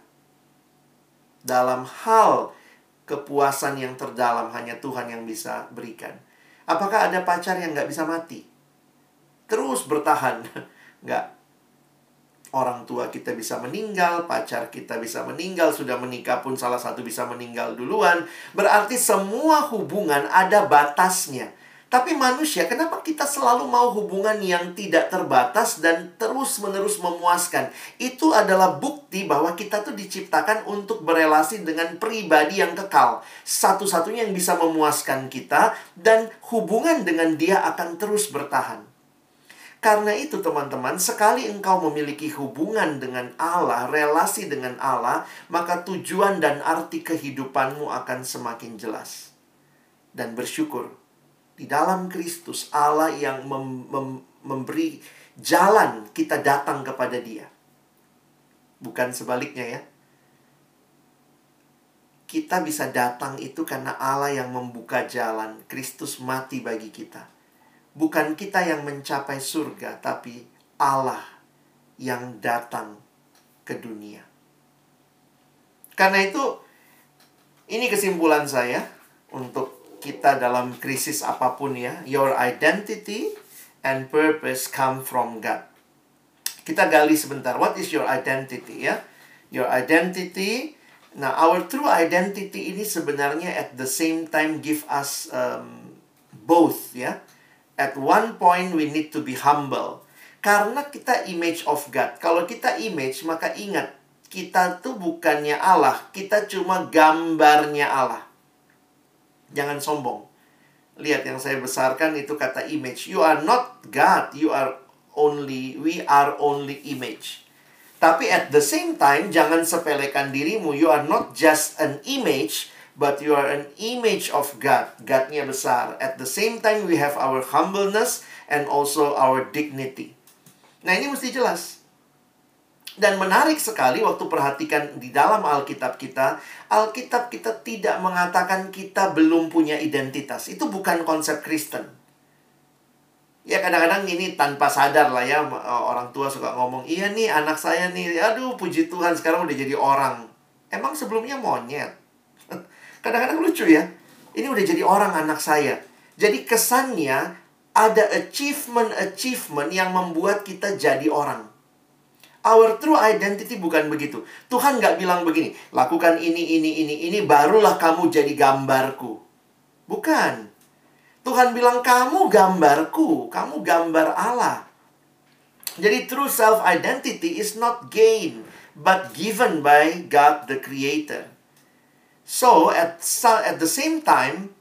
Dalam hal kepuasan yang terdalam hanya Tuhan yang bisa berikan. Apakah ada pacar yang nggak bisa mati? Terus bertahan. Nggak orang tua kita bisa meninggal, pacar kita bisa meninggal, sudah menikah pun salah satu bisa meninggal duluan. Berarti semua hubungan ada batasnya. Tapi manusia, kenapa kita selalu mau hubungan yang tidak terbatas dan terus-menerus memuaskan? Itu adalah bukti bahwa kita tuh diciptakan untuk berelasi dengan pribadi yang kekal. Satu-satunya yang bisa memuaskan kita dan hubungan dengan dia akan terus bertahan. Karena itu teman-teman, sekali engkau memiliki hubungan dengan Allah, relasi dengan Allah, maka tujuan dan arti kehidupanmu akan semakin jelas. Dan bersyukur, di dalam Kristus Allah yang mem mem memberi jalan kita datang kepada dia. Bukan sebaliknya ya. Kita bisa datang itu karena Allah yang membuka jalan. Kristus mati bagi kita bukan kita yang mencapai surga, tapi Allah yang datang ke dunia. Karena itu, ini kesimpulan saya untuk kita dalam krisis apa pun ya. Your identity and purpose come from God. Kita gali sebentar. What is your identity ya? Your identity. Nah, our true identity ini sebenarnya at the same time give us um, both ya at one point we need to be humble. Karena kita image of God. Kalau kita image, maka ingat, kita tuh bukannya Allah, kita cuma gambarnya Allah. Jangan sombong. Lihat yang saya besarkan itu kata image. You are not God, you are only, we are only image. Tapi at the same time, jangan sepelekan dirimu. You are not just an image, but you are an image of God. Godnya besar. At the same time, we have our humbleness and also our dignity. Nah, ini mesti jelas. Dan menarik sekali waktu perhatikan di dalam Alkitab kita, Alkitab kita tidak mengatakan kita belum punya identitas. Itu bukan konsep Kristen. Ya kadang-kadang ini tanpa sadar lah ya orang tua suka ngomong, "Iya nih anak saya nih, aduh puji Tuhan sekarang udah jadi orang." Emang sebelumnya monyet. Kadang-kadang lucu ya. Ini udah jadi orang anak saya. Jadi kesannya ada achievement-achievement yang membuat kita jadi orang. Our true identity bukan begitu. Tuhan nggak bilang begini, lakukan ini, ini, ini, ini, barulah kamu jadi gambarku. Bukan. Tuhan bilang, kamu gambarku, kamu gambar Allah. Jadi true self-identity is not gained, but given by God the Creator. So, at, at the same time,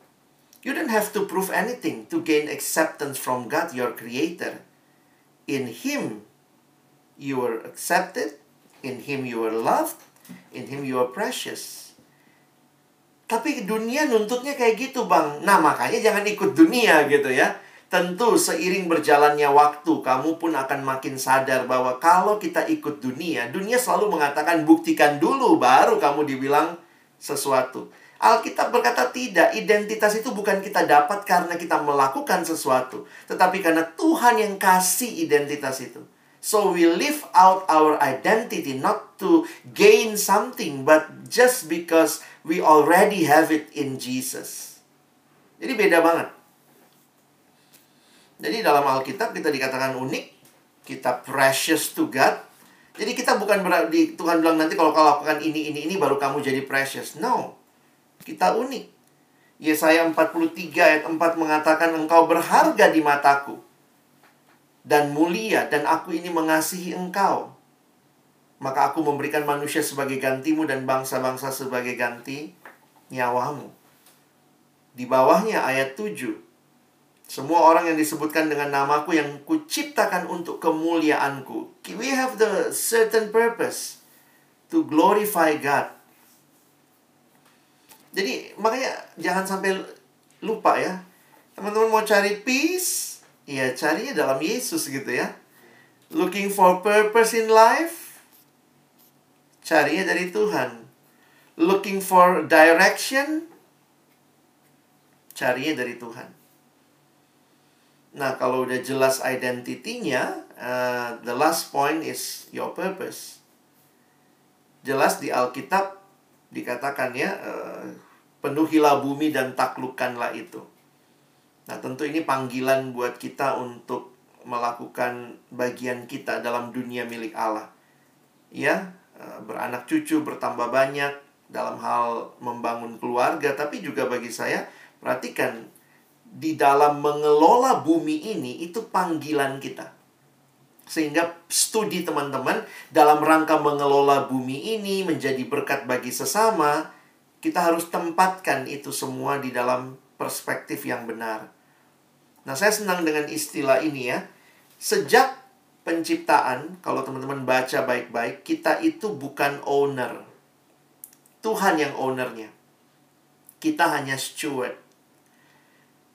you don't have to prove anything to gain acceptance from God, your Creator. In Him, you are accepted. In Him, you are loved. In Him, you are precious. Tapi dunia nuntutnya kayak gitu, Bang. Nah, makanya jangan ikut dunia gitu ya. Tentu seiring berjalannya waktu, kamu pun akan makin sadar bahwa kalau kita ikut dunia, dunia selalu mengatakan buktikan dulu, baru kamu dibilang sesuatu. Alkitab berkata tidak, identitas itu bukan kita dapat karena kita melakukan sesuatu, tetapi karena Tuhan yang kasih identitas itu. So we live out our identity not to gain something, but just because we already have it in Jesus. Jadi beda banget. Jadi dalam Alkitab kita dikatakan unik, kita precious to God, jadi kita bukan berarti Tuhan bilang nanti kalau kau lakukan ini, ini, ini baru kamu jadi precious. No. Kita unik. Yesaya 43 ayat 4 mengatakan engkau berharga di mataku. Dan mulia dan aku ini mengasihi engkau. Maka aku memberikan manusia sebagai gantimu dan bangsa-bangsa sebagai ganti nyawamu. Di bawahnya ayat 7 semua orang yang disebutkan dengan namaku yang kuciptakan untuk kemuliaanku. We have the certain purpose to glorify God. Jadi makanya jangan sampai lupa ya. Teman-teman mau cari peace, ya carinya dalam Yesus gitu ya. Looking for purpose in life, carinya dari Tuhan. Looking for direction, carinya dari Tuhan. Nah, kalau udah jelas identitinya, uh, the last point is your purpose. Jelas di Alkitab dikatakan ya, uh, penuhilah bumi dan taklukkanlah itu. Nah, tentu ini panggilan buat kita untuk melakukan bagian kita dalam dunia milik Allah. Ya, uh, beranak cucu bertambah banyak dalam hal membangun keluarga, tapi juga bagi saya perhatikan di dalam mengelola bumi ini itu panggilan kita. Sehingga studi teman-teman dalam rangka mengelola bumi ini menjadi berkat bagi sesama, kita harus tempatkan itu semua di dalam perspektif yang benar. Nah, saya senang dengan istilah ini ya. Sejak penciptaan, kalau teman-teman baca baik-baik, kita itu bukan owner. Tuhan yang ownernya. Kita hanya steward.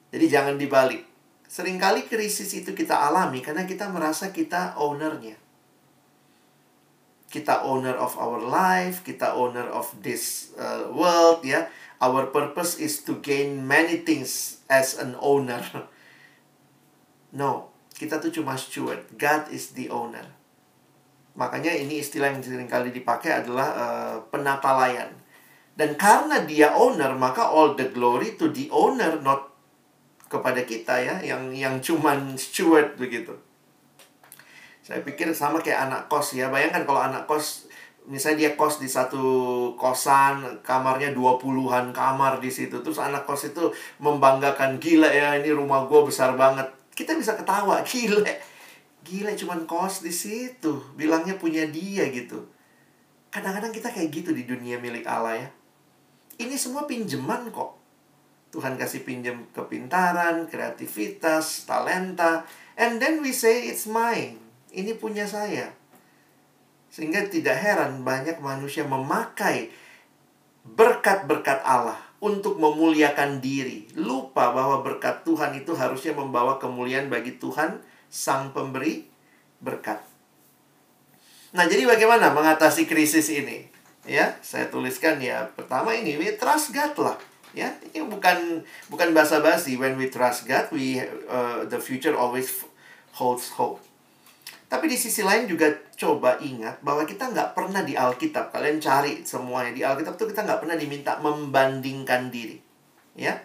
Jadi jangan dibalik. Seringkali krisis itu kita alami karena kita merasa kita ownernya. Kita owner of our life, kita owner of this uh, world ya. Our purpose is to gain many things as an owner. No, kita tuh cuma steward. God is the owner. Makanya ini istilah yang sering kali dipakai adalah uh, penata layan. Dan karena dia owner, maka all the glory to the owner, not kepada kita ya yang yang cuman steward begitu. Saya pikir sama kayak anak kos ya. Bayangkan kalau anak kos misalnya dia kos di satu kosan, kamarnya 20-an kamar di situ. Terus anak kos itu membanggakan, gila ya ini rumah gue besar banget. Kita bisa ketawa, gila. Gila cuman kos di situ. Bilangnya punya dia gitu. Kadang-kadang kita kayak gitu di dunia milik Allah ya. Ini semua pinjaman kok Tuhan kasih pinjam kepintaran, kreativitas, talenta, and then we say it's mine. Ini punya saya. Sehingga tidak heran banyak manusia memakai berkat-berkat Allah untuk memuliakan diri. Lupa bahwa berkat Tuhan itu harusnya membawa kemuliaan bagi Tuhan sang pemberi berkat. Nah, jadi bagaimana mengatasi krisis ini? Ya, saya tuliskan ya. Pertama ini, we trust God lah Ya, ini bukan bukan basa-basi. When we trust God, we uh, the future always holds hope. Tapi di sisi lain juga coba ingat bahwa kita nggak pernah di Alkitab. Kalian cari semuanya di Alkitab tuh kita nggak pernah diminta membandingkan diri. Ya,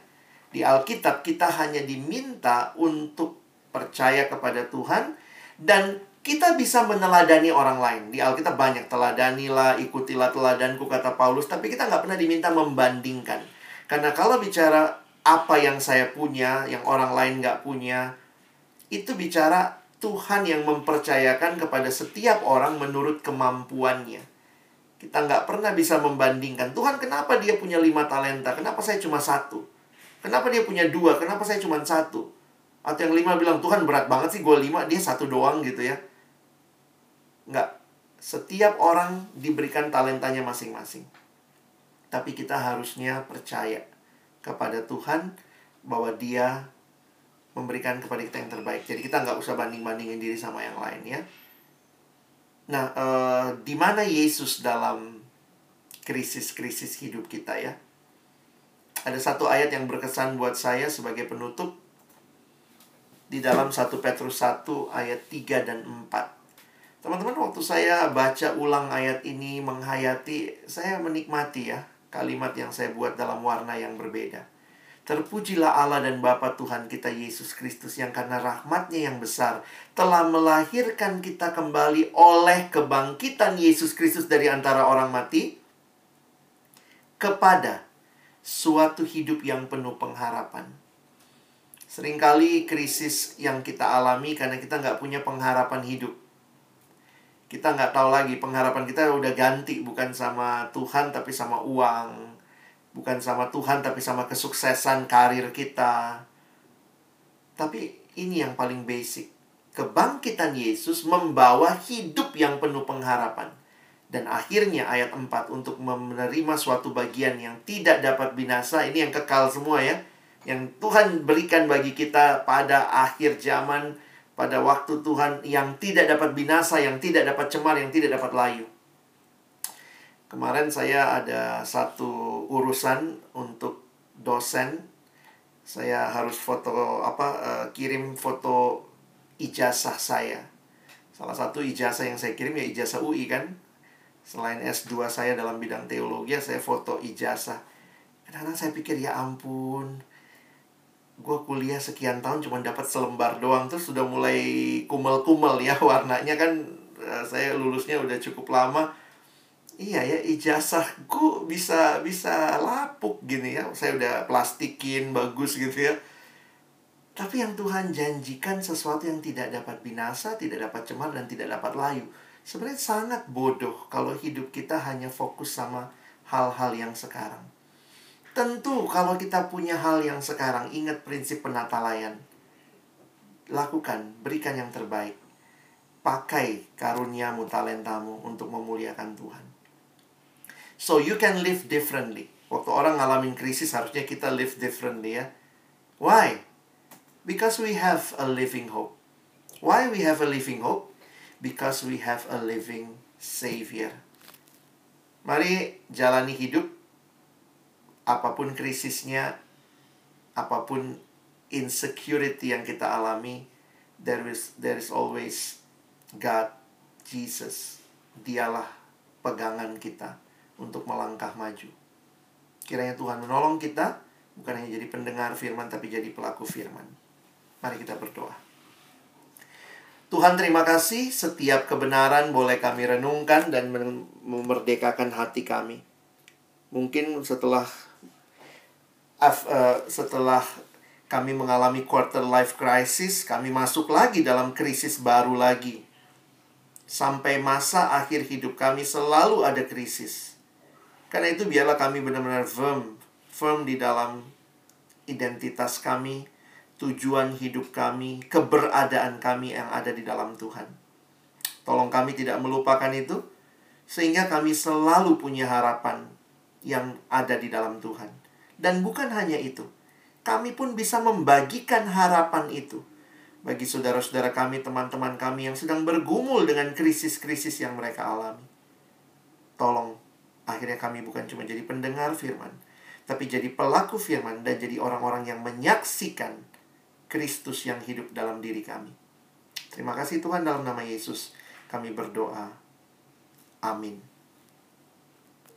di Alkitab kita hanya diminta untuk percaya kepada Tuhan dan kita bisa meneladani orang lain. Di Alkitab banyak teladanilah, ikutilah teladanku kata Paulus, tapi kita nggak pernah diminta membandingkan. Karena kalau bicara apa yang saya punya, yang orang lain nggak punya, itu bicara Tuhan yang mempercayakan kepada setiap orang menurut kemampuannya. Kita nggak pernah bisa membandingkan. Tuhan kenapa dia punya lima talenta? Kenapa saya cuma satu? Kenapa dia punya dua? Kenapa saya cuma satu? Atau yang lima bilang, Tuhan berat banget sih gue lima, dia satu doang gitu ya. Nggak. Setiap orang diberikan talentanya masing-masing. Tapi kita harusnya percaya kepada Tuhan bahwa Dia memberikan kepada kita yang terbaik. Jadi kita nggak usah banding-bandingin diri sama yang lain ya. Nah, eh, di mana Yesus dalam krisis-krisis hidup kita ya? Ada satu ayat yang berkesan buat saya sebagai penutup di dalam 1 Petrus 1 ayat 3 dan 4. Teman-teman, waktu saya baca ulang ayat ini menghayati, saya menikmati ya kalimat yang saya buat dalam warna yang berbeda. Terpujilah Allah dan Bapa Tuhan kita Yesus Kristus yang karena rahmatnya yang besar telah melahirkan kita kembali oleh kebangkitan Yesus Kristus dari antara orang mati kepada suatu hidup yang penuh pengharapan. Seringkali krisis yang kita alami karena kita nggak punya pengharapan hidup kita nggak tahu lagi pengharapan kita udah ganti bukan sama Tuhan tapi sama uang bukan sama Tuhan tapi sama kesuksesan karir kita tapi ini yang paling basic kebangkitan Yesus membawa hidup yang penuh pengharapan Dan akhirnya ayat 4 untuk menerima suatu bagian yang tidak dapat binasa, ini yang kekal semua ya. Yang Tuhan berikan bagi kita pada akhir zaman, pada waktu Tuhan yang tidak dapat binasa, yang tidak dapat cemar, yang tidak dapat layu. Kemarin saya ada satu urusan untuk dosen. Saya harus foto apa uh, kirim foto ijazah saya. Salah satu ijazah yang saya kirim ya ijazah UI kan. Selain S2 saya dalam bidang teologi, saya foto ijazah. Kadang-kadang saya pikir ya ampun, gue kuliah sekian tahun cuma dapat selembar doang tuh sudah mulai kumel-kumel ya warnanya kan eh, saya lulusnya udah cukup lama iya ya ijazahku bisa bisa lapuk gini ya. Saya udah plastikin bagus gitu ya. Tapi yang Tuhan janjikan sesuatu yang tidak dapat binasa tidak dapat cemar dan tidak dapat layu. Sebenarnya sangat bodoh kalau hidup kita hanya fokus sama hal-hal yang sekarang. Tentu kalau kita punya hal yang sekarang ingat prinsip penata layan lakukan berikan yang terbaik. Pakai karuniamu talentamu untuk memuliakan Tuhan So you can live differently. Waktu orang ngalamin krisis harusnya kita live differently ya. Why? Because we have a living hope. Why we have a living hope? Because we have a living Savior. Mari jalani hidup apa pun krisisnya, apa pun insecurity yang kita alami, there is there is always God, Jesus. Dialah pegangan kita untuk melangkah maju. Kiranya Tuhan menolong kita, bukan hanya jadi pendengar firman, tapi jadi pelaku firman. Mari kita berdoa. Tuhan terima kasih setiap kebenaran boleh kami renungkan dan memerdekakan hati kami. Mungkin setelah uh, setelah kami mengalami quarter life crisis, kami masuk lagi dalam krisis baru lagi. Sampai masa akhir hidup kami selalu ada krisis. Karena itu biarlah kami benar-benar firm, firm di dalam identitas kami, tujuan hidup kami, keberadaan kami yang ada di dalam Tuhan. Tolong kami tidak melupakan itu, sehingga kami selalu punya harapan yang ada di dalam Tuhan. Dan bukan hanya itu, kami pun bisa membagikan harapan itu bagi saudara-saudara kami, teman-teman kami yang sedang bergumul dengan krisis-krisis yang mereka alami. Tolong Akhirnya kami bukan cuma jadi pendengar firman, tapi jadi pelaku firman dan jadi orang-orang yang menyaksikan Kristus yang hidup dalam diri kami. Terima kasih Tuhan dalam nama Yesus kami berdoa. Amin.